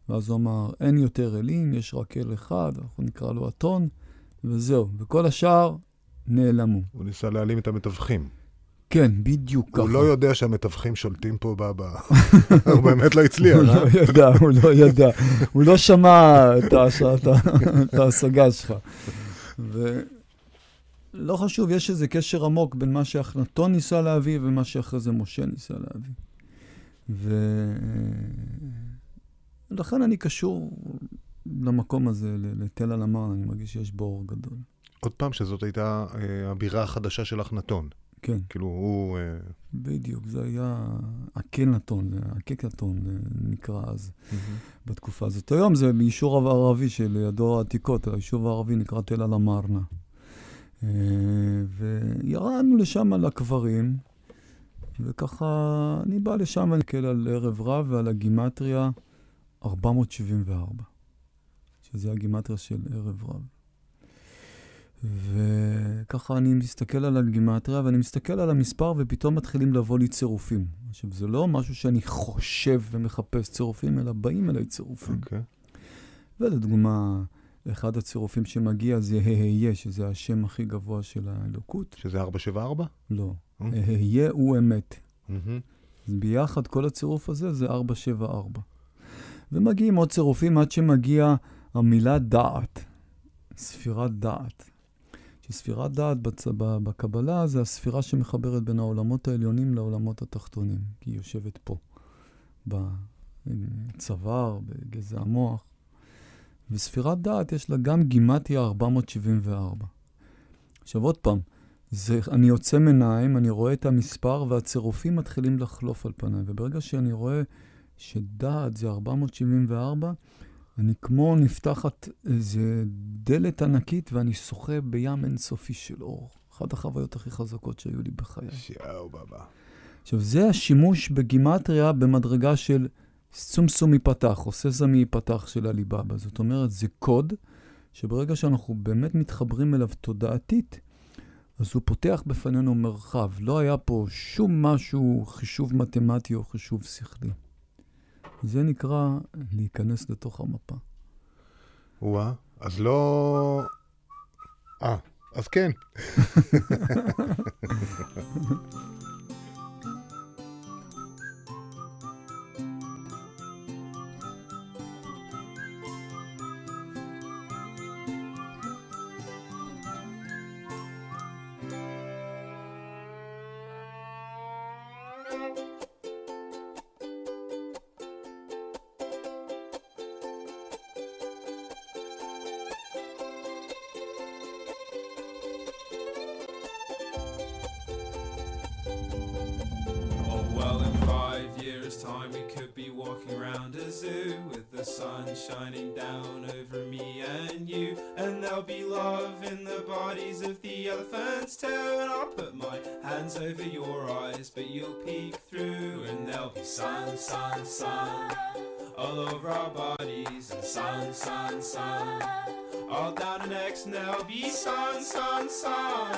ואז הוא אמר, אין יותר אלים, יש רק אל אחד, אנחנו נקרא לו אתון, וזהו. וכל השאר נעלמו. הוא ניסה להעלים את המתווכים. כן, בדיוק ככה. הוא לא יודע שהמתווכים שולטים פה ב... ב- הוא באמת לא הצליח, הוא אה? לא ידע, הוא לא ידע. הוא לא שמע את ההשגה שלך. ולא חשוב, יש איזה קשר עמוק בין מה שאחנתון ניסה להביא ומה שאחרי זה משה ניסה להביא. ולכן אני קשור למקום הזה, לתל אל-אמרן, אני מרגיש שיש בו אור גדול. עוד פעם, שזאת הייתה אה, הבירה החדשה של אחנתון. כן, כאילו, הוא... אה, בדיוק, זה היה הקנטון, הקקטון אה, נקרא אז. בתקופה הזאת. היום זה ביישוב ערבי שלידו העתיקות, היישוב הערבי נקרא תל אל-אמרנה. וירדנו לשם על הקברים, וככה, אני בא לשם, אני מסתכל על ערב רב ועל הגימטריה 474, שזה הגימטריה של ערב רב. וככה אני מסתכל על הגימטריה, ואני מסתכל על המספר, ופתאום מתחילים לבוא לי צירופים. עכשיו, זה לא משהו שאני חושב ומחפש צירופים, אלא באים אליי צירופים. אוקיי. ולדוגמה, אחד הצירופים שמגיע זה היה, שזה השם הכי גבוה של האלוקות. שזה 474? לא, אוקיי. היה הוא אמת. אז ביחד כל הצירוף הזה זה 474. ומגיעים עוד צירופים עד שמגיע המילה דעת, ספירת דעת. שספירת דעת בצ... בקבלה זה הספירה שמחברת בין העולמות העליונים לעולמות התחתונים, כי היא יושבת פה, בצוואר, בגזע המוח. וספירת דעת יש לה גם גימטיה 474. עכשיו עוד פעם, זה, אני עוצם עיניים, אני רואה את המספר והצירופים מתחילים לחלוף על פניי. וברגע שאני רואה שדעת זה 474, אני כמו נפתחת איזה דלת ענקית ואני שוחה בים אינסופי של אור. אחת החוויות הכי חזקות שהיו לי בחיי. שיאו בבא. עכשיו, זה השימוש בגימטריה במדרגה של סומסום ייפתח, או סזמי ייפתח של הליבאבא. זאת אומרת, זה קוד שברגע שאנחנו באמת מתחברים אליו תודעתית, אז הוא פותח בפנינו מרחב. לא היה פה שום משהו, חישוב מתמטי או חישוב שכלי. זה נקרא להיכנס לתוך המפה. וואה, אז לא... אה, אז כן. sun,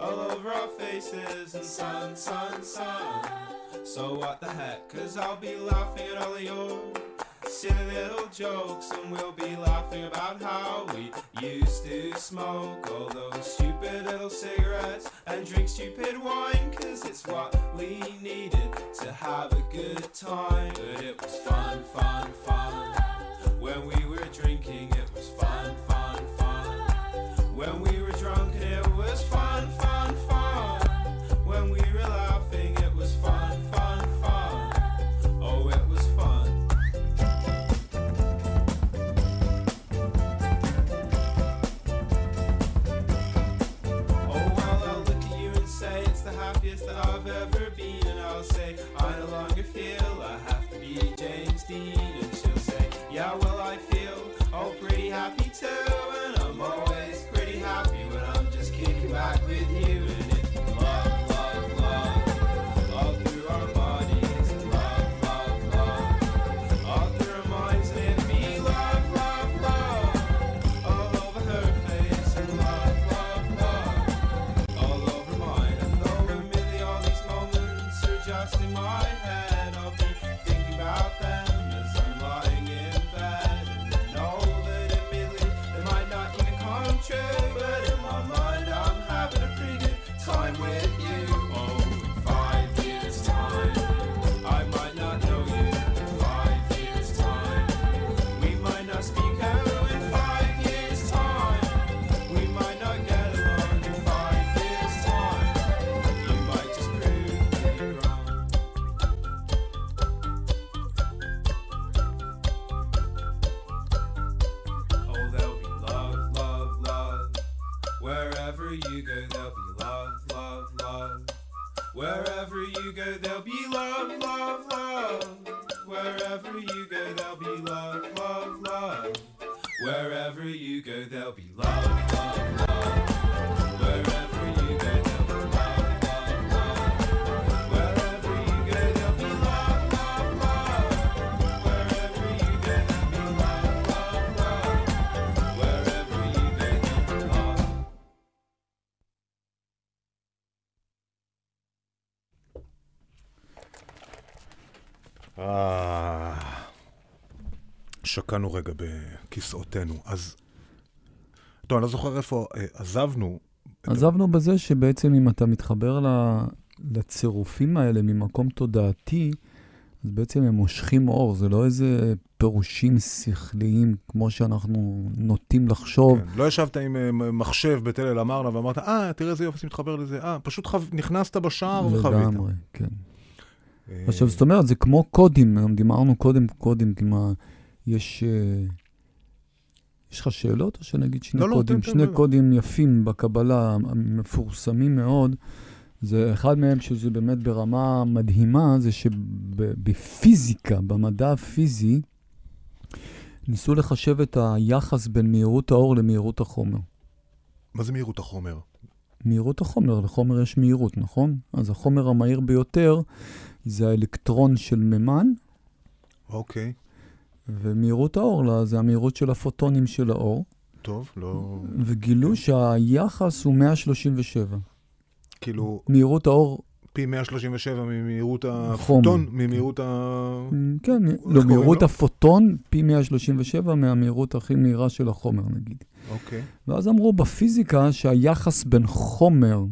all over our faces, and sun, sun, sun. So what the heck, cause I'll be laughing at all of your silly little jokes and we'll be laughing about how we used to smoke all those stupid little cigarettes and drink stupid wine cause it's what we needed to have a good time. But it was fun, fun, fun. When we were drinking, it was fun, fun, fun. When we אה, שקענו רגע בכיסאותינו. אז... טוב, אני לא זוכר איפה אה, עזבנו. עזבנו בזה שבעצם אם אתה מתחבר לצירופים האלה ממקום תודעתי, אז בעצם הם מושכים אור, זה לא איזה פירושים שכליים כמו שאנחנו נוטים לחשוב. כן, לא ישבת עם אה, מחשב בתל אל אמרנה ואמרת, אה, תראה איזה יופי זה מתחבר לזה. אה, פשוט חו... נכנסת בשער וחווית. לגמרי, כן. עכשיו, זאת אומרת, זה כמו קודים, דיברנו קודם קודים, כלומר, יש... אה, יש לך שאלות או שנגיד שני לא, לא, קודים? תן, שני רגע. קודים יפים בקבלה, מפורסמים מאוד. זה אחד מהם שזה באמת ברמה מדהימה, זה שבפיזיקה, במדע הפיזי, ניסו לחשב את היחס בין מהירות האור למהירות החומר. מה זה מהירות החומר? מהירות החומר, לחומר יש מהירות, נכון? אז החומר המהיר ביותר זה האלקטרון של מימן, אוקיי, ומהירות האור זה המהירות של הפוטונים של האור, טוב, לא... וגילו שהיחס הוא 137. כאילו, מהירות האור, פי 137 ממהירות. הפוטון, ממהירות ה... כן, לא, מהירות? הפוטון פי 137 מהמהירות הכי מהירה של החומר, נגיד. אוקיי. ואז אמרו בפיזיקה שהיחס בין חומר,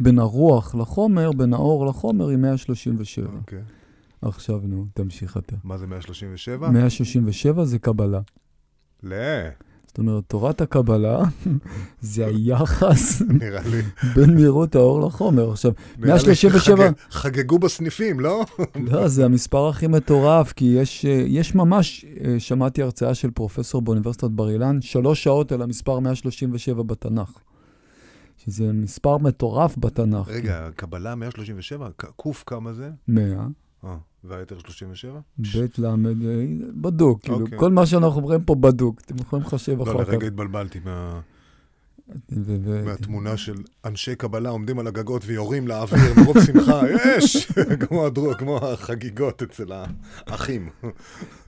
בין הרוח לחומר, בין האור לחומר, היא 137. אוקיי. עכשיו, נו, תמשיך אתה. מה זה 137? 167 זה קבלה. לא, זאת אומרת, תורת הקבלה זה היחס נראה לי. בין מהירות האור לחומר. עכשיו, נראה לי 137 שחגג- חגגו בסניפים, לא? לא, זה המספר הכי מטורף, כי יש, אה, יש ממש, אה, שמעתי הרצאה של פרופסור באוניברסיטת בר אילן, שלוש שעות על המספר 137 בתנ"ך. שזה מספר מטורף בתנ"ך. רגע, קבלה 137? ק- כמה זה? 100, אה, והיתר 37? בית למד, אה, בדוק, כאילו, אוקיי. כל מה שאנחנו אומרים פה בדוק, אתם יכולים לחשב לא, אחר כך. לרגע התבלבלתי מה- מהתמונה של אנשי קבלה עומדים על הגגות ויורים לאוויר מרוב שמחה, יש! כמו החגיגות אצל האחים.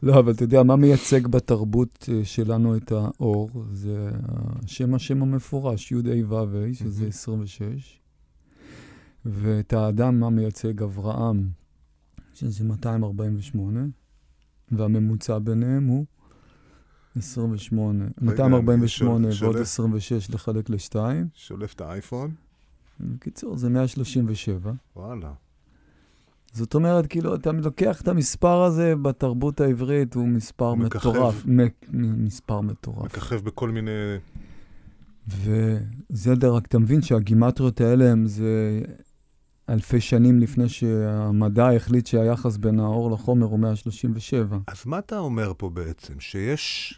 לא, אבל אתה יודע, מה מייצג בתרבות אה, שלנו את האור? זה השם השם המפורש, י' ה' ו' ה', שזה מהמם. 26. ואת האדם, מה מייצג אברהם, שזה 248, והממוצע ביניהם הוא 28. רגע, 248 אני שול- ועוד שולף. 26 לחלק לשתיים. שולף את האייפון, בקיצור, זה 137. וואלה. זאת אומרת, כאילו, אתה לוקח את המספר הזה בתרבות העברית, הוא מספר מככב. מטורף. מ- מספר מטורף. מככב בכל מיני... וזה רק, אתה מבין שהגימטריות האלה הם זה אלפי שנים לפני שהמדע החליט שהיחס בין האור לחומר הוא 137. אז מה אתה אומר פה בעצם? שיש...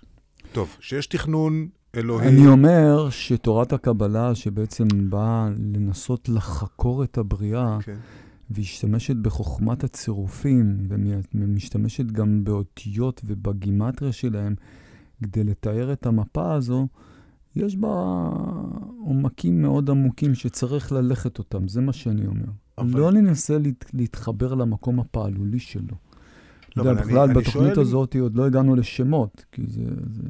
טוב, שיש תכנון אלוהי... אני אומר שתורת הקבלה, שבעצם באה לנסות לחקור את הבריאה, כן. והשתמשת בחוכמת הצירופים, ומשתמשת גם באותיות ובגימטריה שלהם, כדי לתאר את המפה הזו, יש בה עומקים מאוד עמוקים שצריך ללכת אותם, זה מה שאני אומר. אבל-. לא ננסה להת, להתחבר למקום הפעלולי שלו. לא, יודע, אני- בכלל, אני בתוכנית שואל אם- הזאת עוד לא הגענו לשמות, כי זה, זה,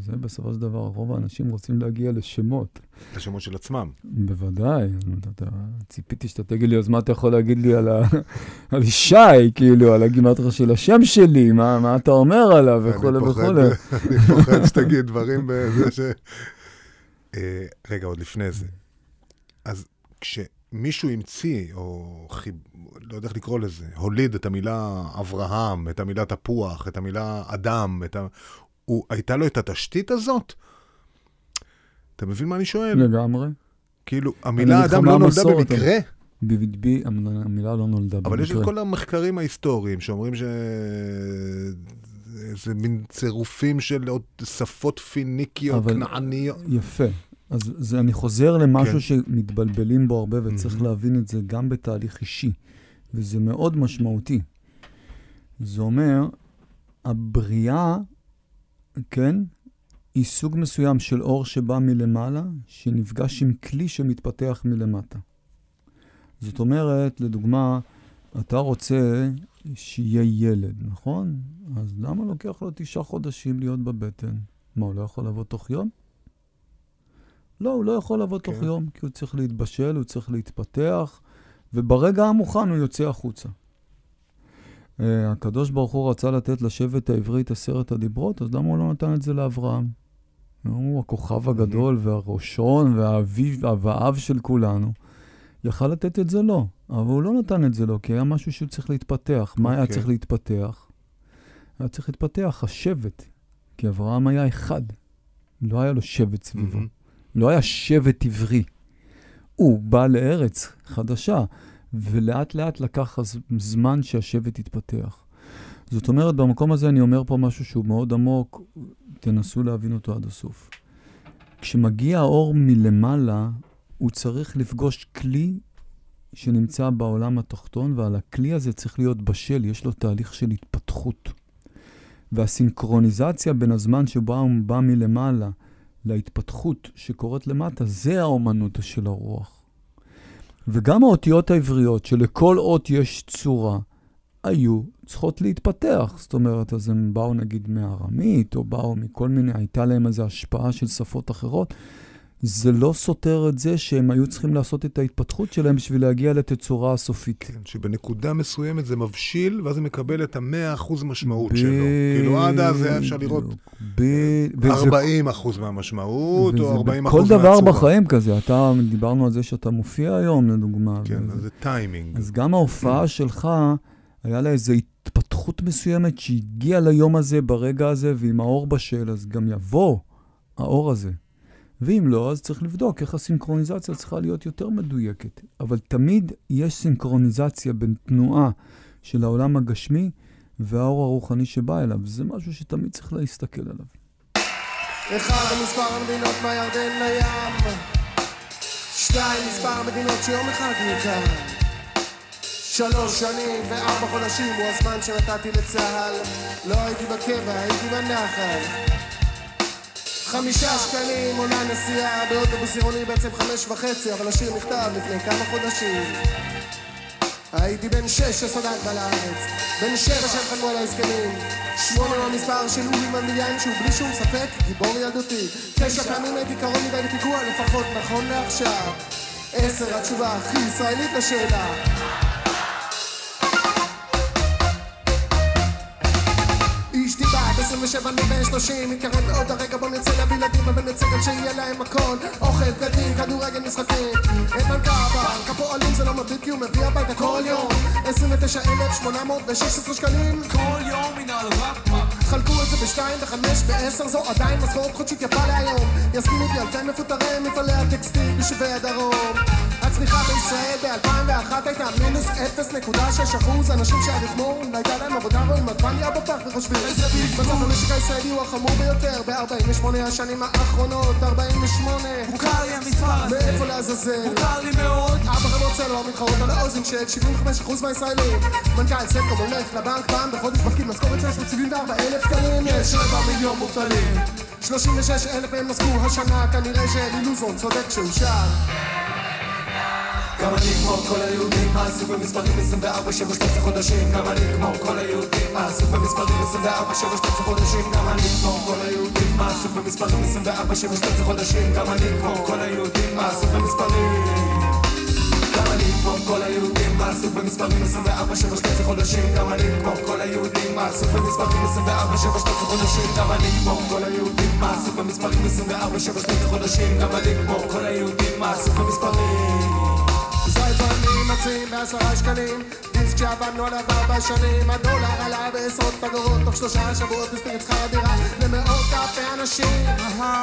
זה בסופו של דבר, רוב האנשים רוצים להגיע לשמות. את השמות של עצמם. בוודאי, ציפיתי שאתה תגיד לי, אז מה אתה יכול להגיד לי על, ישי, כאילו, על הגימטריה של השם שלי, מה, אתה אומר עליו, וכולי אני וכולי. אני פוחד שתגיד דברים בזה ש... אה, רגע, עוד לפני זה. אז כשמישהו המציא, או חיב... לא יודע איך לקרוא לזה, הוליד את המילה אברהם, את המילה תפוח, את המילה אדם, את ה... הוא... הייתה לו את התשתית הזאת? אתה מבין מה אני שואל? לגמרי. כאילו, המילה אדם לא נולדה במקרה, ב- המילה לא נולדה אבל יש את במקרה. כל המחקרים ההיסטוריים שאומרים ש... זה מין צירופים של עוד שפות פיניקיות, כנעניות. יפה. אז זה, אני חוזר למשהו כן. שמתבלבלים בו הרבה, וצריך מהמם. להבין את זה גם בתהליך אישי, וזה מאוד משמעותי. זה אומר, הבריאה, כן, היא סוג מסוים של אור שבא מלמעלה, שנפגש עם כלי שמתפתח מלמטה. זאת אומרת, לדוגמה, אתה רוצה שיהיה ילד, נכון? אז למה לוקח לו תשעה חודשים להיות בבטן? מה, הוא לא יכול לבוא תוך יום? לא, הוא לא יכול תוך כן. יום, כי הוא צריך להתבשל, הוא צריך להתפתח, וברגע המוכן הוא יוצא החוצה. אה, הקדוש ברוך הוא רצה לתת לשבט העברי את עשרת הדיברות, אז למה הוא לא נתן את זה לאברהם? הוא הכוכב הגדול והראשון והאביב, והאב של כולנו. יכל לתת את זה לו, אבל הוא לא נתן את זה לו, כי היה משהו שהוא צריך להתפתח. מה היה אוקיי. צריך להתפתח? היה צריך להתפתח השבט, כי אברהם היה אחד, לא היה לו שבט סביבו. מהמם. לא היה שבט עברי. הוא בא לארץ חדשה, ולאט לאט לקח זמן שהשבט יתפתח. זאת אומרת, במקום הזה אני אומר פה משהו שהוא מאוד עמוק, תנסו להבין אותו עד הסוף. כשמגיע האור מלמעלה, הוא צריך לפגוש כלי שנמצא בעולם התחתון, ועל הכלי הזה צריך להיות בשל, יש לו תהליך של התפתחות. והסינכרוניזציה בין הזמן שבו הוא בא מלמעלה להתפתחות שקורית למטה, זה האומנות של הרוח. וגם האותיות העבריות, שלכל אות יש צורה, היו צריכות להתפתח. זאת אומרת, אז הם באו נגיד מארמית, או באו מכל מיני, הייתה להם איזו השפעה של שפות אחרות. זה לא סותר את זה שהם היו צריכים לעשות את ההתפתחות שלהם בשביל להגיע לתצורה הסופית. כן, שבנקודה מסוימת זה מבשיל, ואז זה מקבל את המאה אחוז משמעות שלו. כאילו עד אז היה אפשר לראות ב- וזה 40 אחוז מהמשמעות, או וזה 40 בכל אחוז דבר מהצורה. בחיים כזה. אתה, דיברנו על זה שאתה מופיע היום, לדוגמה. כן, וזה- אז זה טיימינג. אז גם ההופעה שלך, היה לה איזו התפתחות מסוימת שהגיעה ליום הזה, ברגע הזה, ועם האור בשל, אז גם יבוא האור הזה. ואם לא, אז צריך לבדוק איך הסינכרוניזציה צריכה להיות יותר מדויקת. אבל תמיד יש סינכרוניזציה בין תנועה של העולם הגשמי והאור הרוחני שבא אליו. זה משהו שתמיד צריך להסתכל עליו. אחד המספר המדינות מהירדן לים שתיים מספר המדינות שיום אחד כאן שלוש שנים וארבע חודשים הוא הזמן שנתתי לצה"ל לא הייתי בקבע, הייתי בנחל חמישה שקלים עולה נסיעה באוטובוס עירוני בעצם חמש וחצי אבל השיר נכתב לפני כמה חודשים. הייתי בן שש שסדק בארץ, בן שבע שהם חתמו על ההסכמים, שמונה הוא המספר של אורי מנדיין שהוא בלי שום ספק גיבור ילדותי, תשע פעמים הייתי קרוב מדי לפיגוע לפחות נכון לעכשיו, עשר התשובה הכי ישראלית לשאלה 27 אני בן 30 מתקרב עוד הרגע בוא נצא להביא ילדים אבל נצא גם שיהיה להם הכל. אוכל, בגדים, כדורגל, משחקים אין בנק הבנק הפועלים זה לא מביא כי הוא מביא הביתה כל יום. 29,816 שקלים. כל יום מן הלוואה חלקו את זה בשתיים, בחמש, בעשר זו עדיין משכורת חודשית יפה להיום. יסכימו אותי אלפי מפוטרי מפעלי הטקסטים בשבי הדרום. הצמיחה בישראל ב-2001 הייתה מינוס 0.6 אחוז. אנשים שהיו אתמול הייתה להם עבודה רואים עד פניה בפח וחושבים איזה ביג המשק הישראלי הוא החמור ביותר. ב-48 השנים האחרונות 48 מוכר לי המספר הזה, מאיפה לעזאזל? מוכר לי מאוד. ארבע חברות סלולר מתחרות על האוזן של 75% מהישראלים מנכ"ל סלקום הולך לבנק פעם בחודש מפקיד משכורת 374 אלף שקלים. יש רבע מיליון מובטלים. 36 אלף מהם נסקו השנה כנראה שאלי לוזון צודק שהוא שר גם אני כמו כל היהודים עסוק במספרים? 24 7 12 חודשים. גם אני כמו כל היהודים עסוק במספרים? 24 7 12 חודשים. גם אני כמו כל היהודים עסוק במספרים? 24 7 12 חודשים. גם אני כמו כל היהודים עסוק במספרים? גם אני כמו כל היהודים עסוק במספרים? 24 7 12 חודשים. גם אני כמו כל היהודים עסוק במספרים? 24 7 12 חודשים. גם אני כמו כל היהודים עסוק במספרים? 24 7 12 חודשים. גם אני כמו כל היהודים עסוק במספרים Team, also hast du דיסק שעבדנו עליו ארבע שנים הדולר עלה בעשרות אגורות תוך שלושה שבועות הספיק את שכר הדירה למאות אלפי אנשים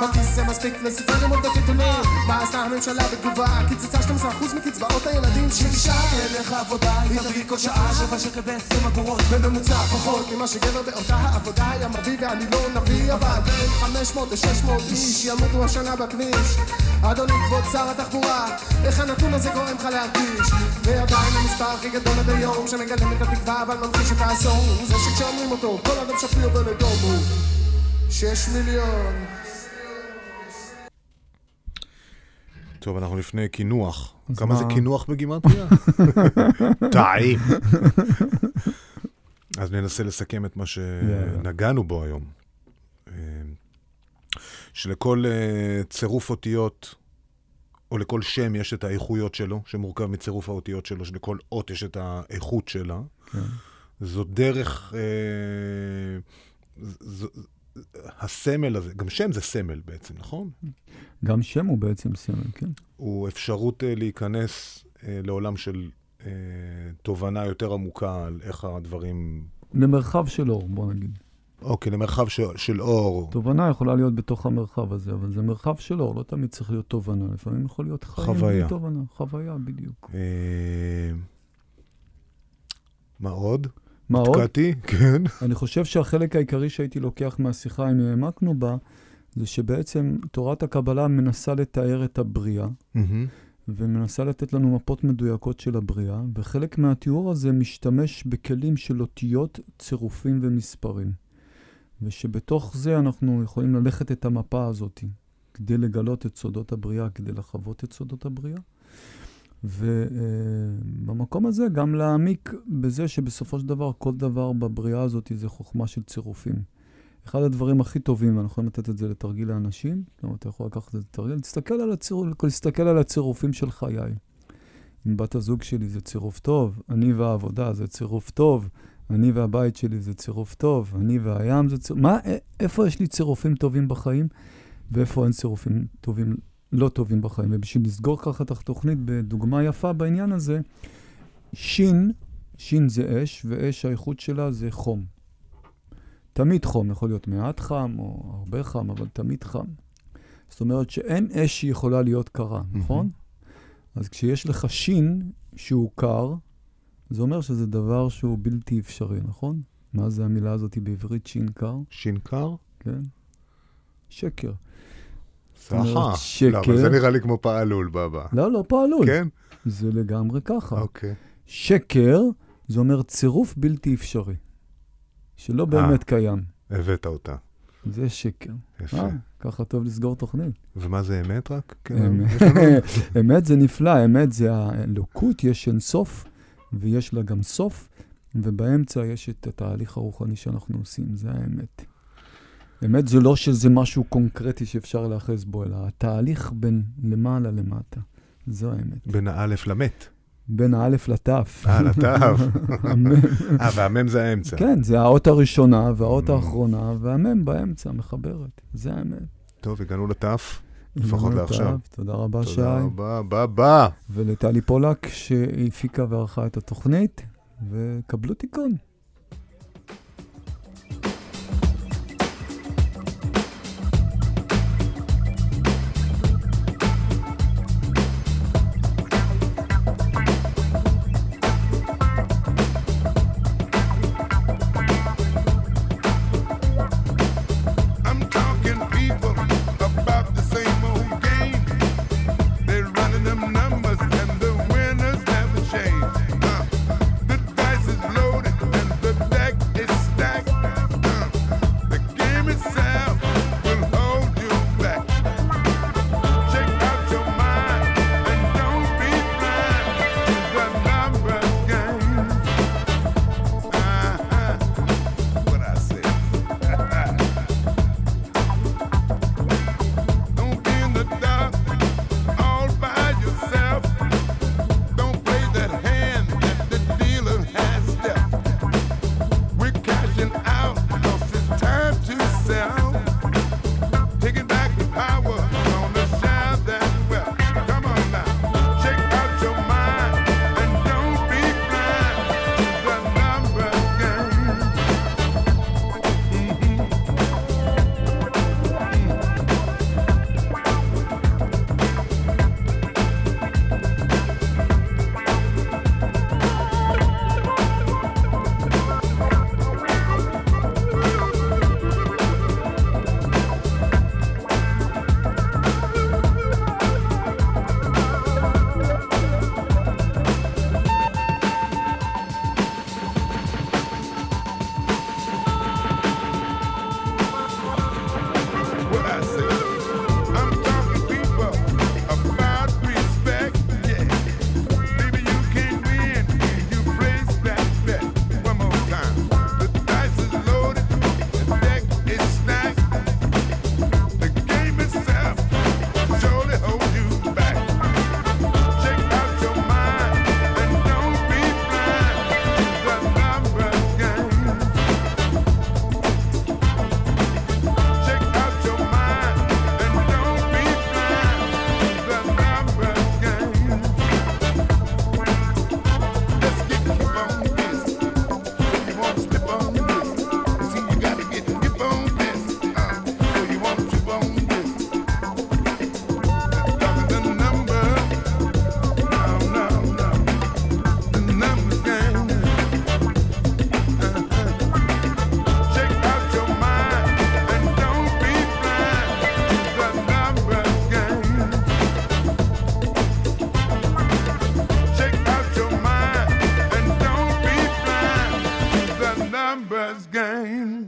בכיס זה מספיק לספרי לימוד וטיטולים מה עשה הממשלה בתגובה? קיצצה 12% מקצבאות הילדים של אישה תלך לעבודה, היא תביא כל שעה שווה שקל ב-20 אגורות בממוצע פחות ממה שגבר באותה העבודה היה מביא ואני לא נביא אבל בין 500 ל-600 איש ימותו השנה בכביש אדוני כבוד שר התחבורה איך הנתון הזה גורם לך להרגיש ועדיין המספר הכי גדול עד היום שמגלם את התקווה אבל ממחיש את האסון זה שכשאומרים אותו כל אדם שפוי עובר לדום הוא שש מיליון טוב, אנחנו לפני קינוח. כמה זה? קינוח בגימטריה? טעים. אז ננסה לסכם את מה שנגענו בו היום. אה, שלכל אה, צירוף אותיות, או לכל שם יש את האיכויות שלו, שמורכב מצירוף האותיות שלו, שלכל אות יש את האיכות שלה. כן. זו דרך... אה, ז, ז, הסמל הזה, גם שם זה סמל בעצם, נכון? גם שם הוא בעצם סמל, כן. הוא אפשרות אה, להיכנס אה, לעולם של אה, תובנה יותר עמוקה על איך הדברים... למרחב של אור, בוא נגיד. אוקיי, למרחב של, של אור. תובנה יכולה להיות בתוך המרחב הזה, אבל זה מרחב של אור, לא תמיד צריך להיות תובנה. לפעמים יכול להיות חיים חוויה. תובנה. חוויה, בדיוק. אה, מה עוד? מה עוד? התקעתי? כן. אני חושב שהחלק העיקרי שהייתי לוקח מהשיחה, אם העמקנו בה, זה שבעצם תורת הקבלה מנסה לתאר את הבריאה. ומנסה לתת לנו מפות מדויקות של הבריאה, וחלק מהתיאור הזה משתמש בכלים של אותיות, צירופים ומספרים. ושבתוך זה אנחנו יכולים ללכת את המפה הזאת, כדי לגלות את סודות הבריאה, כדי לחוות את סודות הבריאה. ובמקום הזה גם להעמיק בזה שבסופו של דבר כל דבר בבריאה הזאת זה חוכמה של צירופים. אחד הדברים הכי טובים, ואנחנו יכולים לתת את זה לתרגיל לאנשים, כלומר, אתה יכול לקחת את זה לתרגיל, תסתכל על, הציר... תסתכל על הצירופים של חיי. עם בת הזוג שלי זה צירוף טוב, אני והעבודה זה צירוף טוב, אני והבית שלי זה צירוף טוב, אני והים זה צירוף... מה, א- איפה יש לי צירופים טובים בחיים, ואיפה אין צירופים טובים, לא טובים בחיים? ובשביל לסגור ככה את התוכנית בדוגמה יפה בעניין הזה, שין, שין זה אש, ואש האיכות שלה זה חום. תמיד חום, יכול להיות מעט חם או הרבה חם, אבל תמיד חם. זאת אומרת שאין אש שיכולה להיות קרה, נכון? אז כשיש לך שין שהוא קר, זה אומר שזה דבר שהוא בלתי אפשרי, נכון? מה זה המילה הזאת בעברית שין קר? שינקר? כן. שקר. סחה. שקר. לא, אבל זה נראה לי כמו פעלול, בבא. לא, לא פעלול. כן? זה לגמרי ככה. אוקיי. שקר, זה אומר צירוף בלתי אפשרי, שלא באמת קיים. הבאת אותה. זה שקר. יפה. אה, ככה טוב לסגור תוכנית. ומה זה אמת רק? כן, אמת. אמת זה נפלא, אמת זה האלוקות, יש אין סוף, ויש לה גם סוף, ובאמצע יש את התהליך הרוחני שאנחנו עושים, זה האמת. אמת זה לא שזה משהו קונקרטי שאפשר להיאחז בו, אלא התהליך בין למעלה למטה. זו האמת. בין האלף למת. בין האלף לתף. אה. המם. אה, והמם זה האמצע. כן, זה האות הראשונה והאות Mm. האחרונה, והמם באמצע מחברת. זה האמת. טוב, הגענו לתף. לפחות לעכשיו. תודה רבה, שי. תודה רבה. ביי ביי. ולטלי פולק שהפיקה וערכה את התוכנית, וקבלו תיקון.